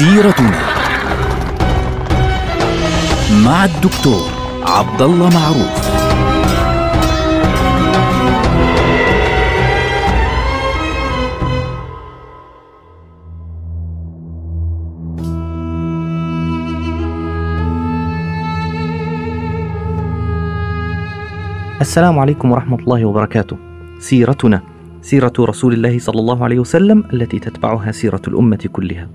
سيرتنا مع الدكتور عبد الله معروف السلام عليكم ورحمة الله وبركاته. سيرتنا سيرة رسول الله صلى الله عليه وسلم التي تتبعها سيرة الأمة كلها.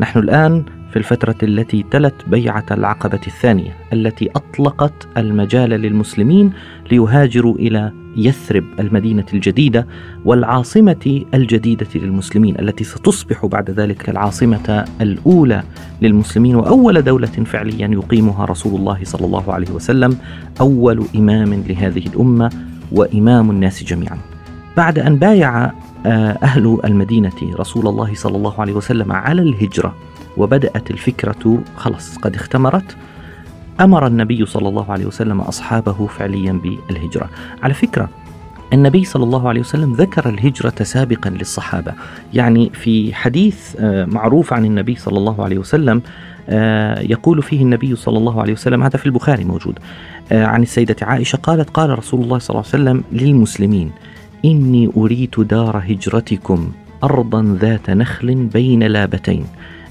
نحن الآن في الفترة التي تلت بيعة العقبة الثانية التي أطلقت المجال للمسلمين ليهاجروا إلى يثرب المدينة الجديدة والعاصمة الجديدة للمسلمين التي ستصبح بعد ذلك العاصمة الأولى للمسلمين وأول دولة فعليا يقيمها رسول الله صلى الله عليه وسلم أول إمام لهذه الأمة وإمام الناس جميعا. بعد أن بايع أهل المدينة رسول الله صلى الله عليه وسلم على الهجرة وبدأت الفكرة خلاص قد اختمرت. أمر النبي صلى الله عليه وسلم أصحابه فعليا بالهجرة. على فكرة النبي صلى الله عليه وسلم ذكر الهجرة سابقا للصحابة. يعني في حديث آه، معروف عن النبي صلى الله عليه وسلم آه، يقول فيه النبي صلى الله عليه وسلم هذا في البخاري موجود آه، عن السيدة عائشة قالت قال رسول الله صلى الله عليه وسلم للمسلمين إني أريت دار هجرتكم أرضا ذات نخل بين لابتين.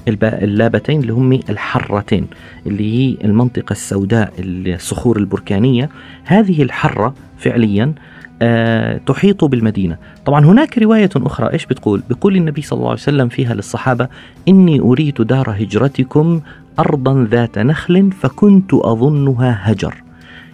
اللابتين اللي هم الحرتين اللي هي المنطقة السوداء الصخور البركانية. هذه الحرة فعليا أه تحيط بالمدينة. طبعا هناك رواية أخرى إيش بتقول؟ بيقول النبي صلى الله عليه وسلم فيها للصحابة إني أريد دار هجرتكم أرضا ذات نخل فكنت أظنها هجر.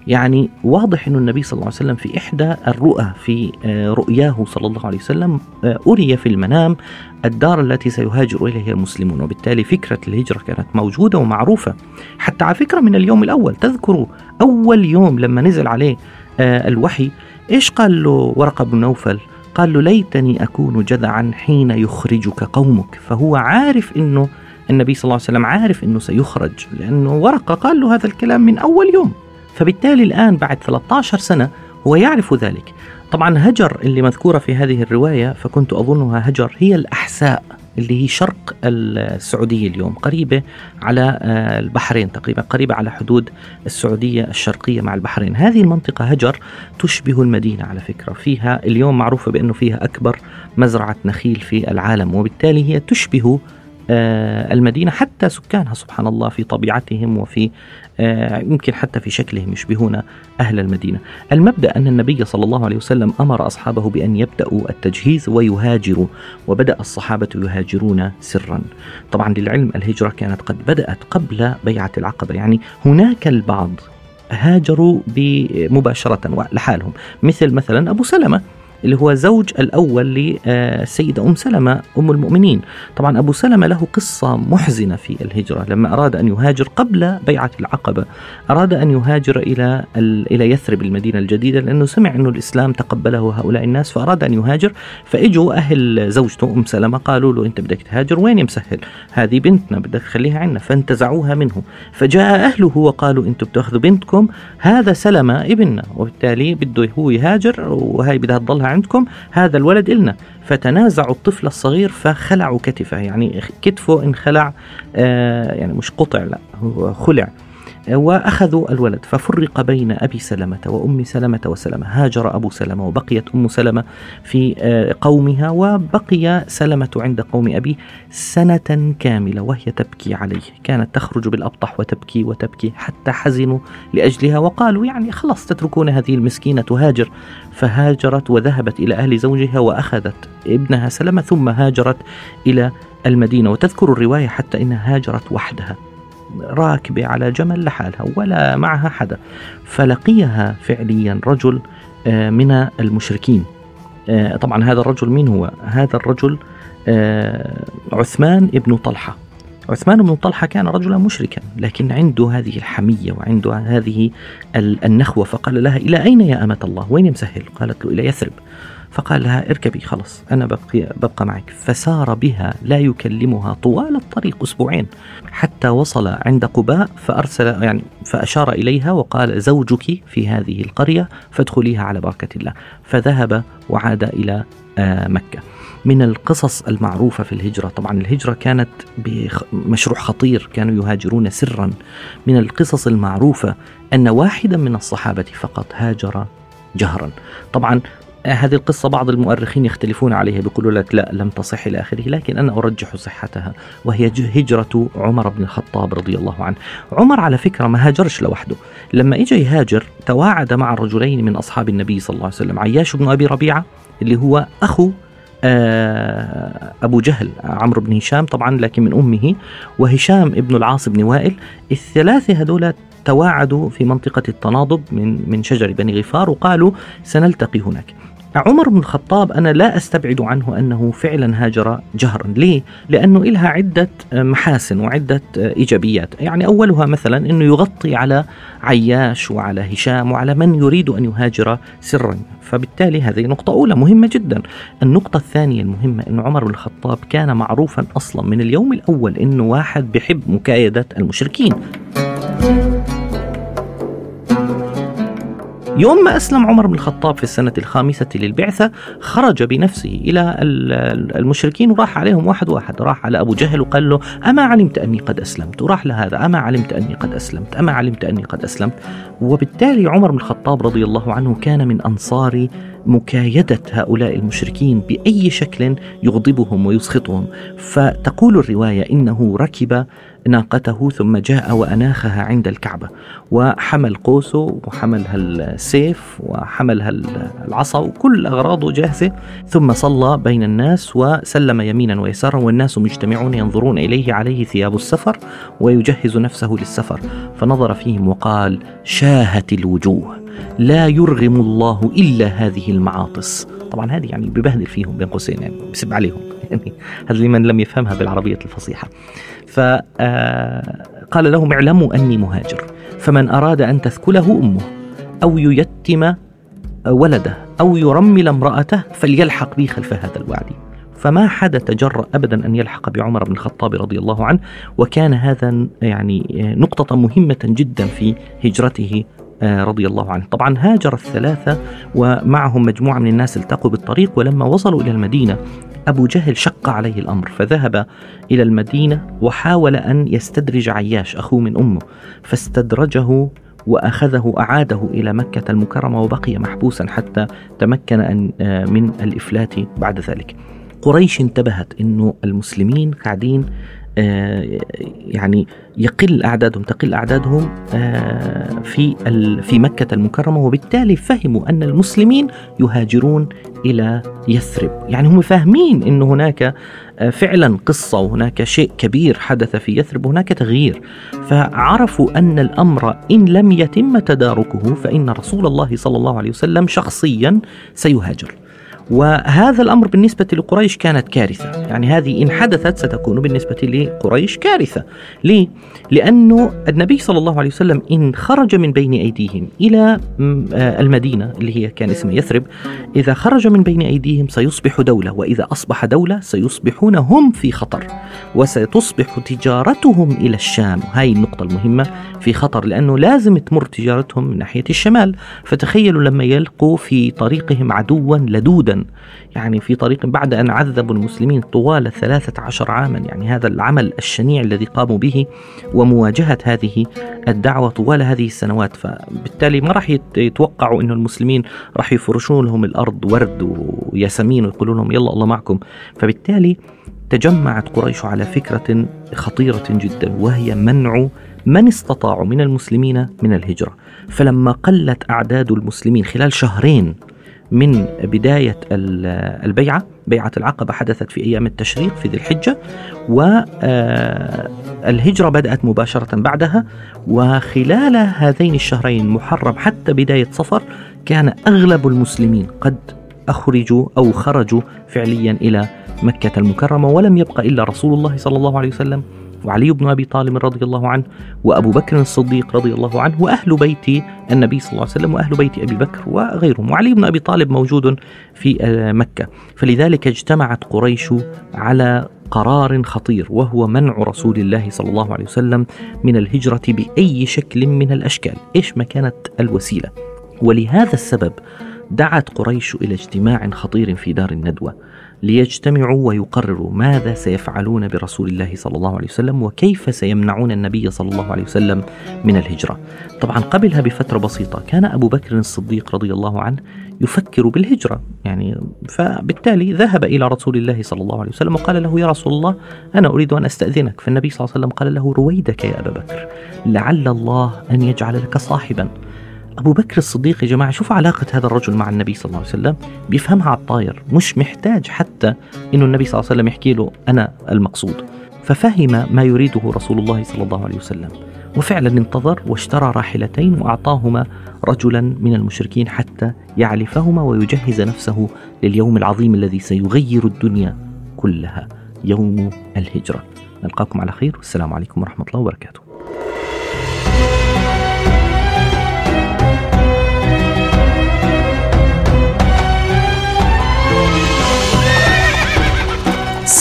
يعني واضح أن النبي صلى الله عليه وسلم في إحدى الرؤى في آه، رؤياه صلى الله عليه وسلم آه، أري في المنام الدار التي سيهاجر إليها المسلمون. وبالتالي فكرة الهجرة كانت موجودة ومعروفة. حتى على فكرة من اليوم الأول تذكروا أول يوم لما نزل عليه آه، الوحي إيش قال له ورقة بن نوفل؟ قال له ليتني أكون جذعا حين يخرجك قومك. فهو عارف أنه النبي صلى الله عليه وسلم عارف أنه سيخرج لأنه ورقة قال له هذا الكلام من أول يوم. فبالتالي الآن بعد 13 سنة هو يعرف ذلك. طبعا هجر اللي مذكورة في هذه الرواية فكنت أظنها هجر هي الأحساء اللي هي شرق السعودية اليوم قريبة على آه، البحرين تقريبا قريبة على حدود السعودية الشرقية مع البحرين. هذه المنطقة هجر تشبه المدينة على فكرة. فيها اليوم معروفة بأنه فيها أكبر مزرعة نخيل في العالم وبالتالي هي تشبه المدينة حتى سكانها سبحان الله في طبيعتهم وفي آه، يمكن حتى في شكلهم يشبهون أهل المدينة. المبدأ أن النبي صلى الله عليه وسلم أمر أصحابه بأن يبدأوا التجهيز ويهاجروا وبدأ الصحابة يهاجرون سرا. طبعا للعلم الهجرة كانت قد بدأت قبل بيعة العقبة يعني هناك البعض هاجروا مباشرة لحالهم. مثل مثلا أبو سلمة اللي هو زوج الأول للسيدة أم سلمة أم المؤمنين. طبعا أبو سلمة له قصة محزنة في الهجرة. لما أراد أن يهاجر قبل بيعة العقبة أراد أن يهاجر إلى إلى يثرب المدينة الجديدة لأنه سمع أنه الإسلام تقبله هؤلاء الناس فأراد أن يهاجر. فإجوا أهل زوجته أم سلمة قالوا له أنت بدك تهاجر وين يا مسهل هذه بنتنا بدك تخليها عنا فانتزعوها منه. فجاء أهله وقالوا أنتم بتأخذوا بنتكم هذا سلمة ابننا. وبالتالي بده هو يهاجر وهي بدها تضلها عندكم هذا الولد إلنا. فتنازعوا الطفل الصغير فخلعوا كتفه. يعني كتفه انخلع آه يعني مش قطع لا هو خلع. وأخذوا الولد ففرق بين أبي سلمة وأم سلمة وسلمة. هاجر أبو سلمة وبقيت أم سلمة في آه، قومها وبقي سلمة عند قوم أبي سنة كاملة وهي تبكي عليه. كانت تخرج بالأبطح وتبكي وتبكي حتى حزنوا لأجلها وقالوا يعني خلاص تتركون هذه المسكينة تهاجر. فهاجرت وذهبت إلى أهل زوجها وأخذت ابنها سلمة ثم هاجرت إلى المدينة. وتذكر الرواية حتى إنها هاجرت وحدها. راكبة على جمل لحالها ولا معها حدا فلقيها فعليا رجل آه، من المشركين. آه، طبعا هذا الرجل مين هو؟ هذا الرجل آه، عثمان ابن طلحة. عثمان بن طلحة كان رجلا مشركا لكن عنده هذه الحمية وعنده هذه النخوة فقال لها إلى أين يا أمة الله؟ وين مسهل قالت له إلى يثرب. فقال لها اركبي خلص أنا ببقي, ببقى معك. فسار بها لا يكلمها طوال الطريق أسبوعين حتى وصل عند قباء فأرسل يعني فأشار إليها وقال زوجك في هذه القرية فادخليها على بركة الله. فذهب وعاد إلى آه، مكة. من القصص المعروفة في الهجرة طبعا الهجرة كانت بمشروع خطير كانوا يهاجرون سرا. من القصص المعروفة أن واحدا من الصحابة فقط هاجر جهرا. طبعا هذه القصة بعض المؤرخين يختلفون عليها بيقولوا لك لا لم تصح إلى آخره لكن أنا أرجح صحتها وهي هجرة عمر بن الخطاب رضي الله عنه. عمر على فكرة ما هاجرش لوحده. لما إجا يهاجر تواعد مع رجلين من أصحاب النبي صلى الله عليه وسلم عياش بن أبي ربيعة اللي هو أخو آه، أبو جهل عمرو بن هشام طبعا لكن من أمه وهشام ابن العاص بن وائل. الثلاثة هذول تواعدوا في منطقة التناضب من من شجر بني غفار وقالوا سنلتقي هناك. عمر بن الخطاب أنا لا أستبعد عنه أنه فعلا هاجر جهرا. ليه؟ لأنه إلها عدة محاسن وعدة إيجابيات. يعني أولها مثلا أنه يغطي على عياش وعلى هشام وعلى من يريد أن يهاجر سرا. فبالتالي هذه نقطة أولى مهمة جدا. النقطة الثانية المهمة أن عمر بن الخطاب كان معروفا أصلا من اليوم الأول أنه واحد بحب مكايدة المشركين. يوم ما أسلم عمر بن الخطاب في السنة الخامسة للبعثة خرج بنفسه إلى المشركين وراح عليهم واحد واحد. راح على أبو جهل وقال له أما علمت أني قد أسلمت؟ وراح لهذا أما علمت أني قد أسلمت؟ أما علمت أني قد أسلمت؟ وبالتالي عمر بن الخطاب رضي الله عنه كان من أنصار مكايدة هؤلاء المشركين بأي شكل يغضبهم ويسخطهم. فتقول الرواية إنه ركب ناقته ثم جاء وأناخها عند الكعبة وحمل قوسه وحملها السيف وحملها العصا وكل أغراضه جاهزة ثم صلى بين الناس وسلم يمينا ويسارا والناس مجتمعون ينظرون إليه عليه ثياب السفر ويجهز نفسه للسفر. فنظر فيهم وقال شاهت الوجوه لا يرغم الله إلا هذه المعاطس. طبعا هذه يعني ببهدل فيهم بين قوسين يعني بسب عليهم. يعني هذا لمن لم يفهمها بالعربية الفصيحة. فقال لهم اعلموا أني مهاجر فمن أراد أن تثكله أمه أو ييتم ولده أو يرمل امرأته فليلحق بي خلف هذا الوعد. فما حدا تجرأ أبدا أن يلحق بعمر بن الخطاب رضي الله عنه وكان هذا يعني نقطة مهمة جدا في هجرته آه، رضي الله عنه. طبعا هاجر الثلاثة ومعهم مجموعة من الناس التقوا بالطريق ولما وصلوا إلى المدينة أبو جهل شق عليه الأمر فذهب إلى المدينة وحاول أن يستدرج عياش أخوه من أمه فاستدرجه وأخذه أعاده إلى مكة المكرمة وبقي محبوسا حتى تمكن أن آه، من الإفلات بعد ذلك. قريش انتبهت أنه المسلمين قاعدين يعني يقل أعدادهم تقل أعدادهم آه، في في مكة المكرمة وبالتالي فهموا أن المسلمين يهاجرون إلى يثرب، يعني هم فاهمين إن هناك آه، فعلا قصة وهناك شيء كبير حدث في يثرب وهناك تغيير، فعرفوا أن الأمر إن لم يتم تداركه فإن رسول الله صلى الله عليه وسلم شخصيا سيهاجر. وهذا الأمر بالنسبة لقريش كانت كارثة. يعني هذه إن حدثت ستكون بالنسبة لقريش كارثة. ليه؟ لأنه النبي صلى الله عليه وسلم إن خرج من بين أيديهم إلى آه، المدينة اللي هي كان اسمها يثرب إذا خرج من بين أيديهم سيصبح دولة وإذا أصبح دولة سيصبحون هم في خطر وستصبح تجارتهم إلى الشام. هاي النقطة المهمة في خطر لأنه لازم تمر تجارتهم من ناحية الشمال. فتخيلوا لما يلقوا في طريقهم عدوا لدودا. يعني في طريق بعد أن عذبوا المسلمين طوال ثلاثة عشر عاما. يعني هذا العمل الشنيع الذي قاموا به ومواجهة هذه الدعوة طوال هذه السنوات. فبالتالي ما راح يتوقعوا أن المسلمين راح يفرشون لهم الأرض ورد وياسمين ويقولون لهم يلا الله معكم. فبالتالي تجمعت قريش على فكرة خطيرة جدا وهي منع من استطاعوا من المسلمين من الهجرة. فلما قلت أعداد المسلمين خلال شهرين من بداية البيعة. بيعة العقبة حدثت في أيام التشريق في ذي الحجة والهجرة بدأت مباشرة بعدها وخلال هذين الشهرين محرم حتى بداية صفر كان أغلب المسلمين قد أخرجوا أو خرجوا فعليا إلى مكة المكرمة ولم يبق إلا رسول الله صلى الله عليه وسلم وعلي بن أبي طالب رضي الله عنه وأبو بكر الصديق رضي الله عنه وأهل بيت النبي صلى الله عليه وسلم وأهل بيت أبي بكر وغيرهم. وعلي بن أبي طالب موجود في آه، مكة. فلذلك اجتمعت قريش على قرار خطير وهو منع رسول الله صلى الله عليه وسلم من الهجرة بأي شكل من الأشكال. إيش ما كانت الوسيلة؟ ولهذا السبب دعت قريش إلى اجتماع خطير في دار الندوة ليجتمعوا ويقرروا ماذا سيفعلون برسول الله صلى الله عليه وسلم وكيف سيمنعون النبي صلى الله عليه وسلم من الهجرة. طبعا قبلها بفترة بسيطة كان أبو بكر الصديق رضي الله عنه يفكر بالهجرة يعني فبالتالي ذهب إلى رسول الله صلى الله عليه وسلم وقال له يا رسول الله أنا أريد أن أستأذنك. فالنبي صلى الله عليه وسلم قال له رويدك يا أبا بكر لعل الله أن يجعل لك صاحبا. أبو بكر الصديق يا جماعة شوفوا علاقة هذا الرجل مع النبي صلى الله عليه وسلم. بيفهمها على الطاير مش محتاج حتى إنه النبي صلى الله عليه وسلم يحكي له أنا المقصود. ففهم ما يريده رسول الله صلى الله عليه وسلم. وفعلا انتظر واشترى راحلتين وأعطاهما رجلا من المشركين حتى يعلفهما ويجهز نفسه لليوم العظيم الذي سيغير الدنيا كلها يوم الهجرة. نلقاكم على خير. والسلام عليكم ورحمة الله وبركاته.